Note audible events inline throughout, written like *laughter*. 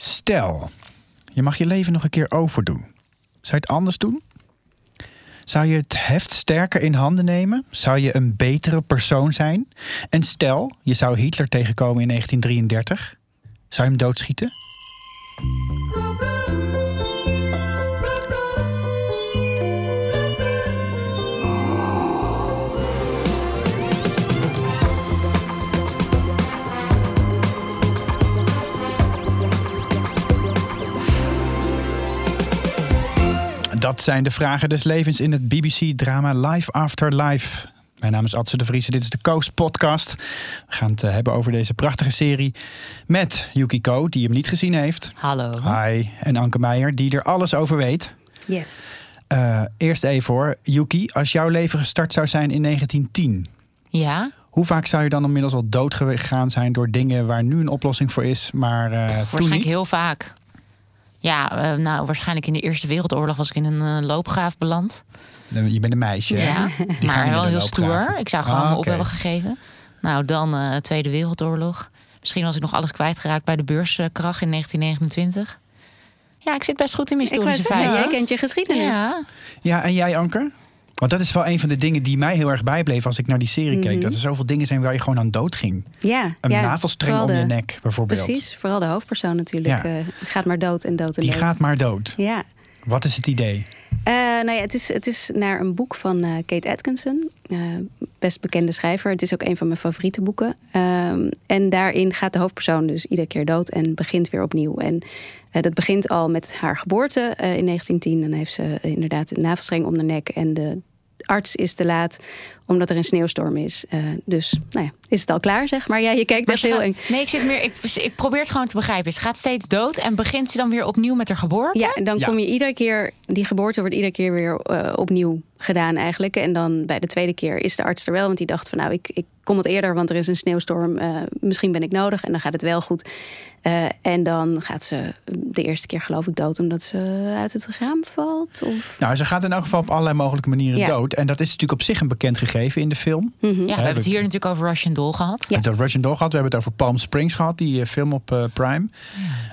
Stel, je mag je leven nog een keer overdoen. Zou je het anders doen? Zou je het heft sterker in handen nemen? Zou je een betere persoon zijn? En stel, je zou Hitler tegenkomen in 1933. Zou je hem doodschieten? Dat zijn de vragen des levens in het BBC-drama Life After Life. Mijn naam is Adse de Vries en dit is de Coast Podcast. We gaan het eh, hebben over deze prachtige serie met Yukiko, die hem niet gezien heeft. Hallo. Hi. En Anke Meijer, die er alles over weet. Yes. Uh, eerst even hoor. Yuki, als jouw leven gestart zou zijn in 1910... Ja? Hoe vaak zou je dan inmiddels al dood gegaan zijn door dingen waar nu een oplossing voor is, maar uh, Waarschijnlijk niet? heel vaak. Ja, uh, nou, waarschijnlijk in de Eerste Wereldoorlog was ik in een uh, loopgraaf beland. Je bent een meisje. Ja, maar wel heel stoer. Ik zou gewoon ah, okay. op hebben gegeven. Nou, dan uh, Tweede Wereldoorlog. Misschien was ik nog alles kwijtgeraakt bij de beurskracht in 1929. Ja, ik zit best goed in mijn historische feiten. Jij kent je geschiedenis. Ja. ja, en jij, Anker? Want dat is wel een van de dingen die mij heel erg bijbleef als ik naar die serie mm -hmm. keek. Dat er zoveel dingen zijn waar je gewoon aan dood ging. Ja, een ja, navelstreng om de, je nek bijvoorbeeld. Precies, vooral de hoofdpersoon natuurlijk. Ja. Uh, gaat maar dood en dood en die dood. gaat maar dood. Ja. Wat is het idee? Uh, nou ja, het, is, het is naar een boek van uh, Kate Atkinson. Uh, best bekende schrijver. Het is ook een van mijn favoriete boeken. Ehm, en daarin gaat de hoofdpersoon dus iedere keer dood en begint weer opnieuw. En dat begint al met haar geboorte in 1910. Dan heeft ze inderdaad een navelstreng om de nek. En de arts is te laat omdat er een sneeuwstorm is. Uh, dus nou ja, is het al klaar, zeg maar. Ja, je kijkt echt heel... Nee, ik, zit meer, ik, ik probeer het gewoon te begrijpen. Ze gaat steeds dood en begint ze dan weer opnieuw met haar geboorte? Ja, en dan ja. kom je iedere keer... Die geboorte wordt iedere keer weer uh, opnieuw gedaan eigenlijk. En dan bij de tweede keer is de arts er wel. Want die dacht van nou, ik, ik kom wat eerder, want er is een sneeuwstorm. Uh, misschien ben ik nodig en dan gaat het wel goed. Uh, en dan gaat ze de eerste keer geloof ik dood omdat ze uit het raam valt. Of... Nou, ze gaat in elk geval op allerlei mogelijke manieren Ja. dood. En dat is natuurlijk op zich een bekend gegeven in de film. Mhm. Ja, we hebben het hier natuurlijk over Russian Doll gehad. We hebben het over Russian Doll gehad. We hebben het over Palm Springs gehad, die uh, film op uh, Prime.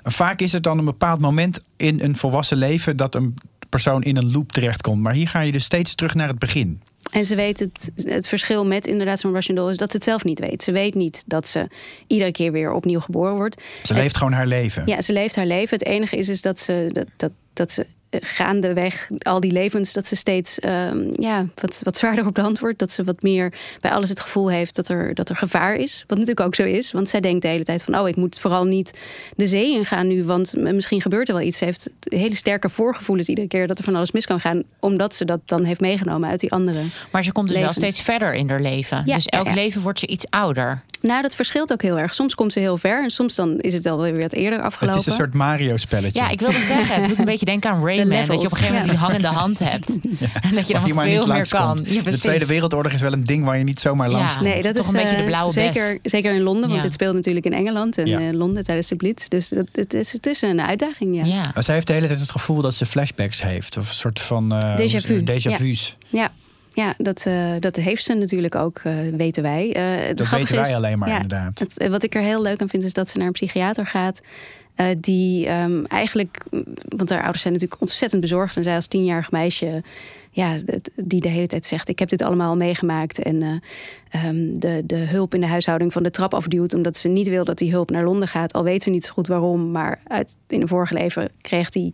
Vaak is het dan een bepaald moment in een volwassen leven dat een persoon in een loop terechtkomt. Maar hier ga je dus steeds terug naar het begin. En ze weet het, het verschil met inderdaad zo'n Russian doll is dat ze het zelf niet weet. Ze weet niet dat ze iedere keer weer opnieuw geboren wordt. Ze het, leeft gewoon haar leven. Ja, ze leeft haar leven. Het enige is, is dat ze dat, dat, dat ze gaandeweg al die levens, dat ze steeds um, ja, wat, wat zwaarder op de hand wordt. Dat ze wat meer bij alles het gevoel heeft dat er, dat er gevaar is. Wat natuurlijk ook zo is, want zij denkt de hele tijd van... oh, ik moet vooral niet de zee ingaan nu, want misschien gebeurt er wel iets. Ze heeft hele sterke voorgevoelens iedere keer dat er van alles mis kan gaan... omdat ze dat dan heeft meegenomen uit die andere Maar ze komt dus levens. wel steeds verder in haar leven. Ja, dus elk ja, ja. leven wordt ze iets ouder. Nou, dat verschilt ook heel erg. Soms komt ze heel ver en soms dan is het alweer wat eerder afgelopen. Het is een soort Mario-spelletje. Ja, ik wilde zeggen, het doet een beetje denken aan Rayman. Dat je op een gegeven moment die hangende hand hebt. *laughs* Ja. En dat je dan die maar veel niet meer kan. Ja, de Tweede Wereldoorlog is wel een ding waar je niet zomaar langs komt. Nee, dat Toch is een beetje de uh, blauwe zeker, bes. zeker in Londen, want Ja. het speelt natuurlijk in Engeland en Ja. uh, Londen tijdens de Blitz. Dus dat, het, is, het is een uitdaging, ja. Zij heeft de hele tijd het gevoel dat ze flashbacks heeft. Of een soort van... Uh, Déjà vu. Déjà vu's. Ja, ja dat, uh, dat heeft ze natuurlijk ook, uh, weten wij. Uh, het Dat weten wij is, alleen maar, ja, inderdaad. Het, wat ik er heel leuk aan vind, is dat ze naar een psychiater gaat. Uh, die um, eigenlijk, want haar ouders zijn natuurlijk ontzettend bezorgd. En zij als tienjarig meisje, ja, die de hele tijd zegt: Ik heb dit allemaal meegemaakt. En uh, um, de, de hulp in de huishouding van de trap afduwt. Omdat ze niet wil dat die hulp naar Londen gaat. Al weet ze niet zo goed waarom. Maar uit, in een vorige leven kreeg die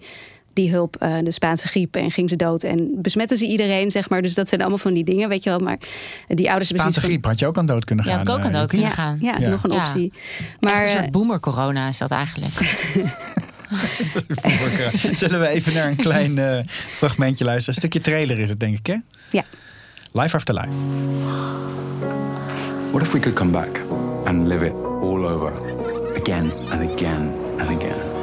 die hulp, uh, de Spaanse griep, en ging ze dood. En besmetten ze iedereen, zeg maar. Dus dat zijn allemaal van die dingen, weet je wel. Maar die ouders Spaanse van... griep had je ook aan dood kunnen Ja, gaan. had ik ook aan uh, dood kunnen gaan. Ja, ja, Ja. nog een Ja. optie. Maar een eh, soort boomer-corona is dat eigenlijk. *laughs* *laughs* Zullen we even naar een klein uh, fragmentje luisteren? Een stukje trailer is het, denk ik, hè? ja. Life After Life. What if we could come back and live it all over again and again and again?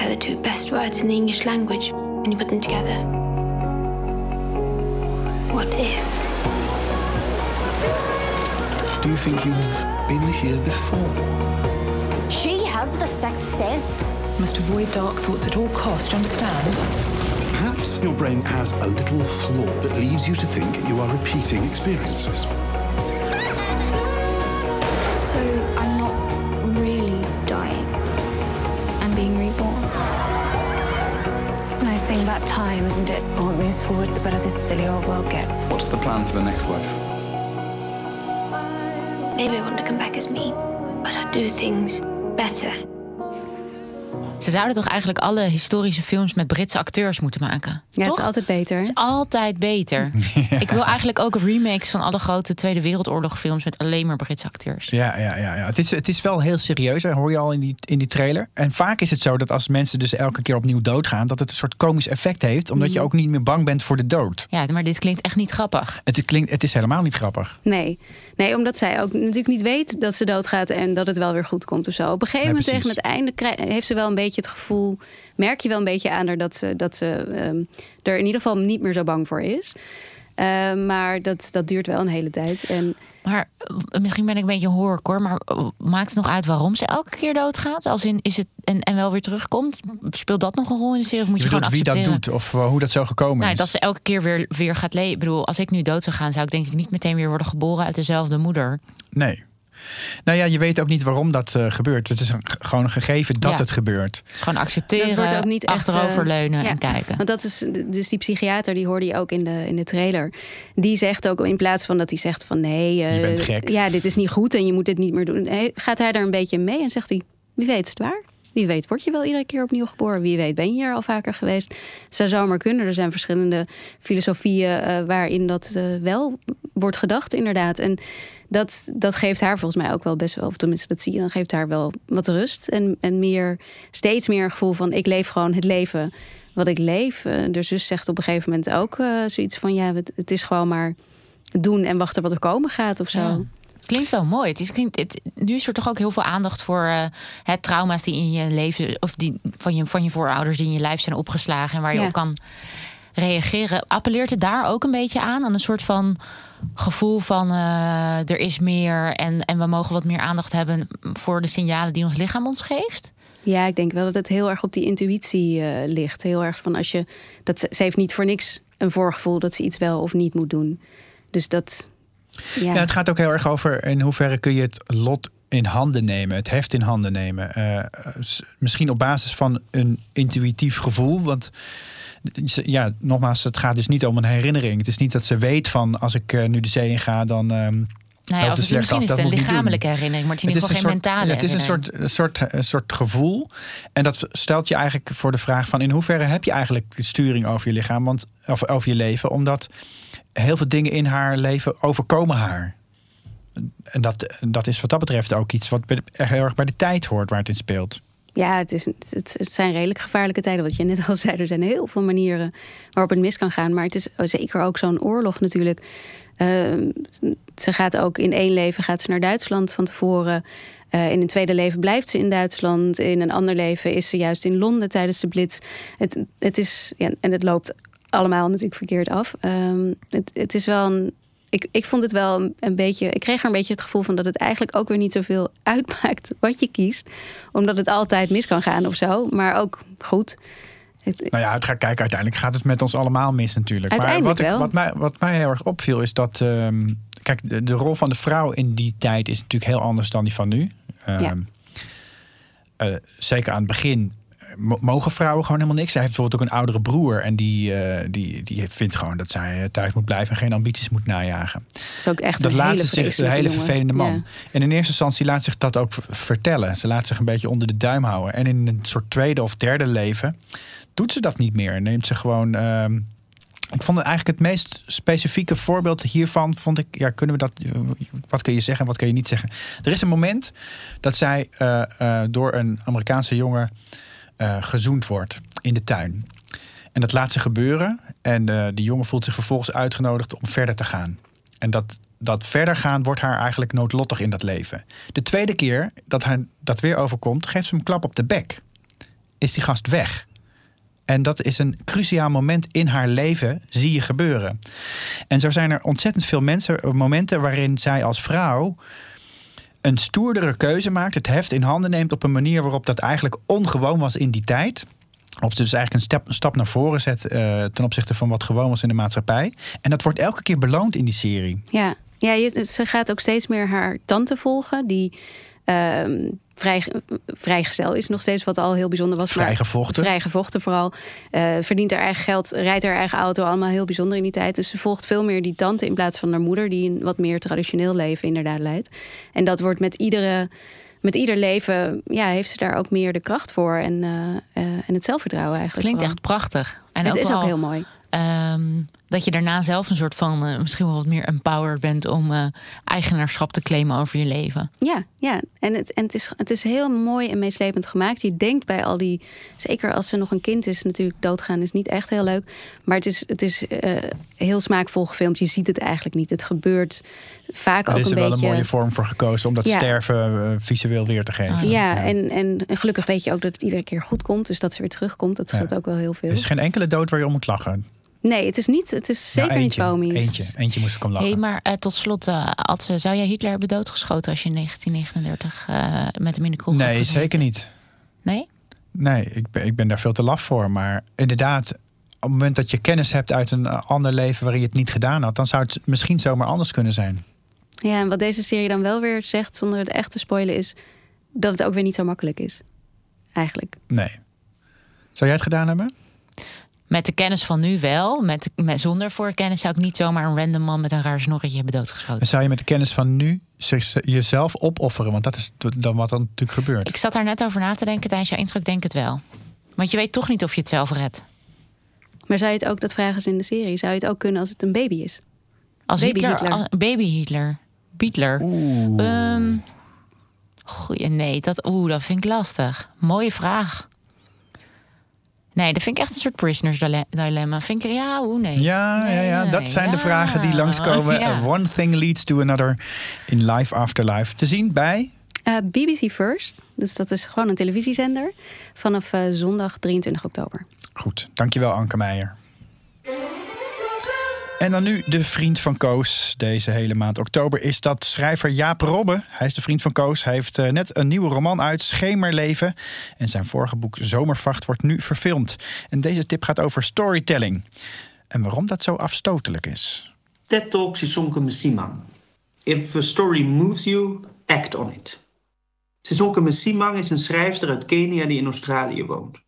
They're the two best words in the English language when you put them together. What if? Do you think you've been here before? She has the sixth sense. Must avoid dark thoughts at all costs, understand? Perhaps your brain has a little flaw that leads you to think you are repeating experiences. Isn't it? The more it moves forward, the better this silly old world gets. What's the plan for the next life? Maybe I want to come back as me, but I'll do things better. Ze zouden toch eigenlijk alle historische films met Britse acteurs moeten maken? Ja, toch? het is altijd beter. Het is altijd beter. *laughs* Ik wil eigenlijk ook remakes van alle grote Tweede Wereldoorlog films met alleen maar Britse acteurs. Ja, ja, ja, ja. Het, is, het is wel heel serieus, dat hoor je al in die, in die trailer. En vaak is het zo dat als mensen dus elke keer opnieuw doodgaan, dat het een soort komisch effect heeft, omdat je Mhm. ook niet meer bang bent voor de dood. Ja, maar dit klinkt echt niet grappig. Het, klinkt, het is helemaal niet grappig. Nee. nee, omdat zij ook natuurlijk niet weet dat ze doodgaat en dat het wel weer goed komt of zo. Op een gegeven moment tegen het einde heeft ze wel een beetje het gevoel, merk je wel een beetje aan haar dat ze, dat ze ehm, er in ieder geval niet meer zo bang voor is. Eh, maar dat, dat duurt wel een hele tijd. En Maar eh, misschien ben ik een beetje een horror, maar eh, maakt het nog uit waarom ze elke keer doodgaat? Als in is het en, en wel weer terugkomt? Speelt dat nog een rol in de serie? Of moet je, Je gewoon bedoelt wie dat accepteren? doet of eh, hoe dat zo gekomen Nou, is. dat ze elke keer weer, weer gaat leven. Ik bedoel, als ik nu dood zou gaan, zou ik denk ik niet meteen weer worden geboren uit dezelfde moeder. Nee. Nou ja, je weet ook niet waarom dat eh, gebeurt. Het is een, gewoon een gegeven dat Ja. het gebeurt. Gewoon dat accepteren, wordt ook niet achteroverleunen eh, ja. en kijken. Want dat is dus die psychiater, die hoorde je ook in de, in de trailer. Die zegt ook in plaats van dat hij zegt van nee, eh, Je bent gek. ja, dit is niet goed en je moet dit niet meer doen. Gaat hij daar een beetje mee en zegt hij: wie weet is het waar? Wie weet word je wel iedere keer opnieuw geboren? Wie weet ben je hier al vaker geweest? Het zou zomaar kunnen. Er zijn verschillende filosofieën eh, waarin dat eh, wel wordt gedacht, inderdaad. En dat, dat geeft haar volgens mij ook wel best wel, of tenminste dat zie je, dan geeft haar wel wat rust. En, en meer, steeds meer een gevoel van ik leef gewoon het leven wat ik leef. Eh, de zus zegt op een gegeven moment ook zoiets van ja, het, is gewoon maar doen en wachten wat er komen gaat of zo. Klinkt wel mooi. Het is, klinkt, het, nu is er toch ook heel veel aandacht voor eh, het trauma's die in je leven, of die van je, van je voorouders die in je lijf zijn opgeslagen en waar je Ja. op kan reageren. Appelleert het daar ook een beetje aan? Aan een soort van gevoel van eh, er is meer en, en we mogen wat meer aandacht hebben voor de signalen die ons lichaam ons geeft? Ja, ik denk wel dat het heel erg op die intuïtie eh, ligt. Heel erg van als je. Dat, ze heeft niet voor niks een voorgevoel dat ze iets wel of niet moet doen. Dus dat. Ja, Ja, het gaat ook heel erg over in hoeverre kun je het lot in handen nemen, het heft in handen nemen. Eh, misschien op basis van een intuïtief gevoel. Want ja, nogmaals, het gaat dus niet om een herinnering. Het is niet dat ze weet van als ik eh, nu de zee in ga, dan. ehm Nou ja, of het misschien af. is het een lichamelijke herinnering, maar het is in ieder geval geen soort- mentale Het is een soort, soort, soort gevoel. En dat stelt je eigenlijk voor de vraag van... in hoeverre heb je eigenlijk de sturing over je lichaam? Want, of over je leven? Omdat heel veel dingen in haar leven overkomen haar. En dat, dat is wat dat betreft ook iets... wat heel erg bij de tijd hoort waar het in speelt. ja het, is, het, zijn redelijk gevaarlijke tijden. Wat je net al zei, er zijn heel veel manieren waarop het mis kan gaan. Maar het is zeker ook zo'n oorlog natuurlijk. Ehm, ze gaat ook in één leven gaat ze naar Duitsland van tevoren. Eh, in een tweede leven blijft ze in Duitsland. In een ander leven is ze juist in Londen tijdens de Blitz. Het, het is, ja, en het loopt allemaal natuurlijk verkeerd af. Ehm, het, het is wel een. Ik, ik vond het wel een, een beetje. Ik kreeg er een beetje het gevoel van dat het eigenlijk ook weer niet zoveel *laughs* uitmaakt wat je kiest. Omdat het altijd mis kan gaan of zo. Maar ook goed. Nou ja, het gaat kijken. Uiteindelijk gaat het met ons allemaal mis natuurlijk. Uiteindelijk maar wat, wel. Ik, wat, mij, wat mij heel erg opviel is dat... ehm, kijk, de, de rol van de vrouw in die tijd is natuurlijk heel anders dan die van nu. Ehm, Ja. eh, zeker aan het begin mogen vrouwen gewoon helemaal niks. Zij heeft bijvoorbeeld ook een oudere broer. En die, eh, die, die vindt gewoon dat zij eh, thuis moet blijven en geen ambities moet najagen. is ook echt dat een laat hele ze zich, een hele jongen. vervelende man. Ja. En in eerste instantie laat zich dat ook vertellen. Ze laat zich een beetje onder de duim houden. En in een soort tweede of derde leven doet ze dat niet meer. Neemt ze gewoon. ehm, ik vond het eigenlijk het meest specifieke voorbeeld hiervan. Vond ik, ja, kunnen we dat. Wat kun je zeggen en wat kun je niet zeggen? Er is een moment dat zij eh, eh, door een Amerikaanse jongen eh, gezoend wordt in de tuin. En dat laat ze gebeuren. En eh, die jongen voelt zich vervolgens uitgenodigd om verder te gaan. En dat, dat verder gaan wordt haar eigenlijk noodlottig in dat leven. De tweede keer dat haar dat weer overkomt, geeft ze hem een klap op de bek. Is die gast weg. En dat is een cruciaal moment in haar leven, zie je gebeuren. En zo zijn er ontzettend veel mensen, momenten waarin zij als vrouw een stoerdere keuze maakt, het heft in handen neemt op een manier waarop dat eigenlijk ongewoon was in die tijd. Op ze dus eigenlijk een stap, een stap naar voren zet eh, ten opzichte van wat gewoon was in de maatschappij. En dat wordt elke keer beloond in die serie. Ja, ja ze gaat ook steeds meer haar tante volgen. Die, ehm, vrij, vrijgezel is nog steeds, wat al heel bijzonder was. Vrijgevochten. Vrijgevochten vooral. Uh, verdient haar eigen geld, rijdt haar eigen auto. Allemaal heel bijzonder in die tijd. Dus ze volgt veel meer die tante in plaats van haar moeder... die een wat meer traditioneel leven inderdaad leidt. En dat wordt met iedere met ieder leven ja, heeft ze daar ook meer de kracht voor en, uh, en het zelfvertrouwen eigenlijk. Klinkt echt prachtig. En het is ook heel mooi. Um, dat je daarna zelf een soort van uh, misschien wel wat meer empowered bent om uh, eigenaarschap te claimen over je leven. Ja, ja. En, het, en het, is, het is heel mooi en meeslepend gemaakt. Je denkt bij al die, zeker als ze nog een kind is, natuurlijk doodgaan is niet echt heel leuk. Maar het is, het is uh, heel smaakvol gefilmd. Je ziet het eigenlijk niet. Het gebeurt vaak ook een beetje. Er is wel een mooie vorm voor gekozen om dat ja. sterven visueel weer te geven. Ja, ja, En, en gelukkig weet je ook dat het iedere keer goed komt. Dus dat ze weer terugkomt. Dat scheelt ook wel heel veel. Er is geen enkele dood waar je om moet lachen. Nee, het is niet. Het is zeker nou, eentje, niet komisch. Eentje, eentje moest ik om lachen. Hey, maar uh, tot slot, uh, Adse, zou jij Hitler hebben doodgeschoten als je in 1939 uh, met hem in de kroeg Nee, zeker niet. Nee? Nee, ik ben, ik ben daar veel te laf voor. Maar inderdaad, op het moment dat je kennis hebt uit een ander leven waarin je het niet gedaan had, dan zou het misschien zomaar anders kunnen zijn. Ja, en wat deze serie dan wel weer zegt, zonder het echt te spoilen, is dat het ook weer niet zo makkelijk is. Eigenlijk. Nee. Zou jij het gedaan hebben? Met de kennis van nu wel. Met, met, zonder voorkennis zou ik niet zomaar een random man met een raar snorretje hebben doodgeschoten. En zou je met de kennis van nu jezelf opofferen? Want dat is dan wat dan natuurlijk gebeurt. Ik zat daar net over na te denken tijdens jouw intro. Ik denk het wel. Want je weet toch niet of je het zelf redt. Maar zou je het ook, dat vragen ze in de serie, zou je het ook kunnen als het een baby is? Als baby Hitler? Hitler. Als, baby Hitler. Beatler. Oeh. Um, goeie, nee, dat, oeh, dat vind ik lastig. Mooie vraag. Nee, dat vind ik echt een soort prisoners dilemma. Vind ik, ja, hoe nee. Ja, nee, ja, ja. dat zijn ja. de vragen die langskomen. Ja. One thing leads to another in Life After Life. Te zien bij... Uh, BBC First. Dus dat is gewoon een televisiezender. Vanaf uh, zondag 23 oktober. Goed, dankjewel Anke Meijer. En dan nu de vriend van Koos. Deze hele maand oktober is dat schrijver Jaap Robbe. Hij is de vriend van Koos. Hij heeft net een nieuwe roman uit, Schemerleven. En zijn vorige boek Zomervacht wordt nu verfilmd. En deze tip gaat over storytelling. En waarom dat zo afstotelijk is. TED Talk Sisonke Msimang. If a story moves you, act on it. Sisonke Msimang is een schrijfster uit Kenia die in Australië woont.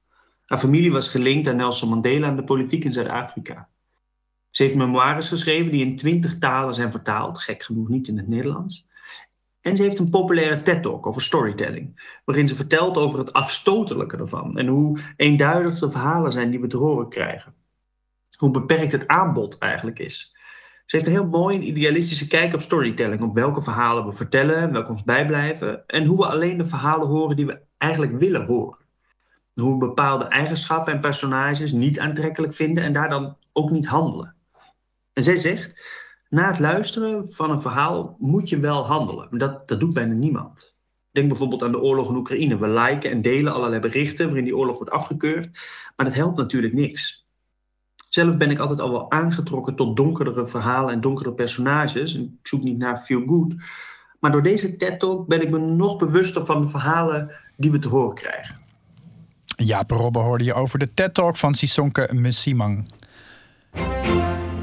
Haar familie was gelinkt aan Nelson Mandela en de politiek in Zuid-Afrika. Ze heeft memoires geschreven die in twintig talen zijn vertaald, gek genoeg niet in het Nederlands. En ze heeft een populaire TED-talk over storytelling, waarin ze vertelt over het afstotelijke ervan en hoe eenduidig de verhalen zijn die we te horen krijgen. Hoe beperkt het aanbod eigenlijk is. Ze heeft een heel mooi en idealistische kijk op storytelling, op welke verhalen we vertellen, welke ons bijblijven en hoe we alleen de verhalen horen die we eigenlijk willen horen. Hoe we bepaalde eigenschappen en personages niet aantrekkelijk vinden en daar dan ook niet handelen. En zij zegt, na het luisteren van een verhaal moet je wel handelen. Dat, dat doet bijna niemand. Denk bijvoorbeeld aan de oorlog in Oekraïne. We liken en delen allerlei berichten waarin die oorlog wordt afgekeurd. Maar dat helpt natuurlijk niks. Zelf ben ik altijd al wel aangetrokken tot donkerdere verhalen en donkere personages. Ik zoek niet naar feel good. Maar door deze TED-talk ben ik me nog bewuster van de verhalen die we te horen krijgen. Ja, Robbe hoorde je over de TED-talk van Sisonke Msimang.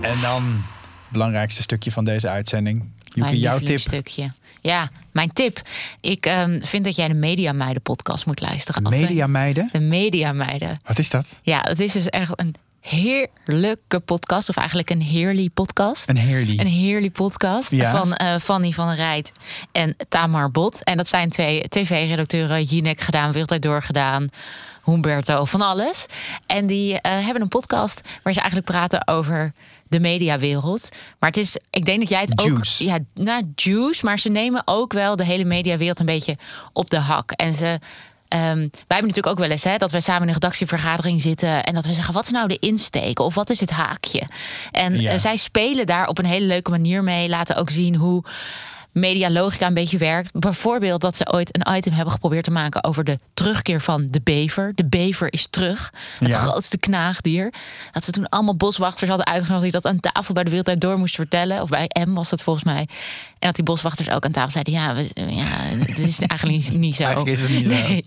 En dan het belangrijkste stukje van deze uitzending. Jouw tip. Stukje. Ja, mijn tip. Ik um, vind dat jij de Media Meiden podcast moet luisteren. De Media Meiden? De Media Meiden. Wat is dat? Ja, het is dus echt een heerlijke podcast. Of eigenlijk een heerly podcast. Een heerly. Een heerly podcast ja. van uh, Fanny van Rijt en Tamar Bot. En dat zijn twee tv-redacteuren. Jinek gedaan, Wereldwijd doorgedaan. Humberto, van alles. En die uh, hebben een podcast waar ze eigenlijk praten over de mediawereld. Maar het is, ik denk dat jij het juice. ook. Ja, nou, juice. Maar ze nemen ook wel de hele mediawereld een beetje op de hak. En ze. Um, wij hebben natuurlijk ook wel eens hè, dat we samen in een redactievergadering zitten en dat we zeggen: wat is nou de insteek of wat is het haakje? En ja. uh, zij spelen daar op een hele leuke manier mee, laten ook zien hoe medialogica een beetje werkt. Bijvoorbeeld dat ze ooit een item hebben geprobeerd te maken over de terugkeer van de bever. De bever is terug. Het Ja. grootste knaagdier. Dat ze toen allemaal boswachters hadden uitgenodigd die dat aan tafel bij de Wereldtijd door moesten vertellen. Of bij M was het volgens mij. En dat die boswachters ook aan tafel zeiden: ja, we, ja het is *laughs* eigenlijk niet, zo. Eigenlijk is het niet zo. Nee.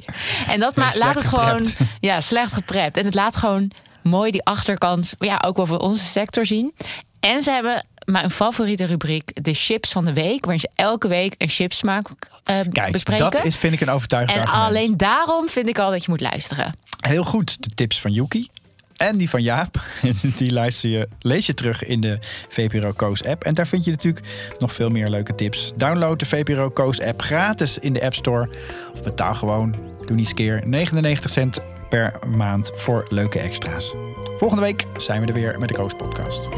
En dat maar laat het gewoon *laughs* ja, slecht geprept. En het laat gewoon mooi die achterkant, ja, ook wel voor onze sector zien. En ze hebben mijn favoriete rubriek, de chips van de week, waarin ze elke week een chipsmaak uh, Kijk, bespreken. Dat is, vind ik een overtuigend En argument. alleen daarom vind ik al dat je moet luisteren. Heel goed, de tips van Yuki. En die van Jaap, *laughs* die luister je, lees je terug in de VPRO Koos app. En daar vind je natuurlijk nog veel meer leuke tips. Download de VPRO Koos app gratis in de App Store. Of betaal gewoon, doe niet keer, 99 cent per maand voor leuke extra's. Volgende week zijn we er weer met de Koos podcast.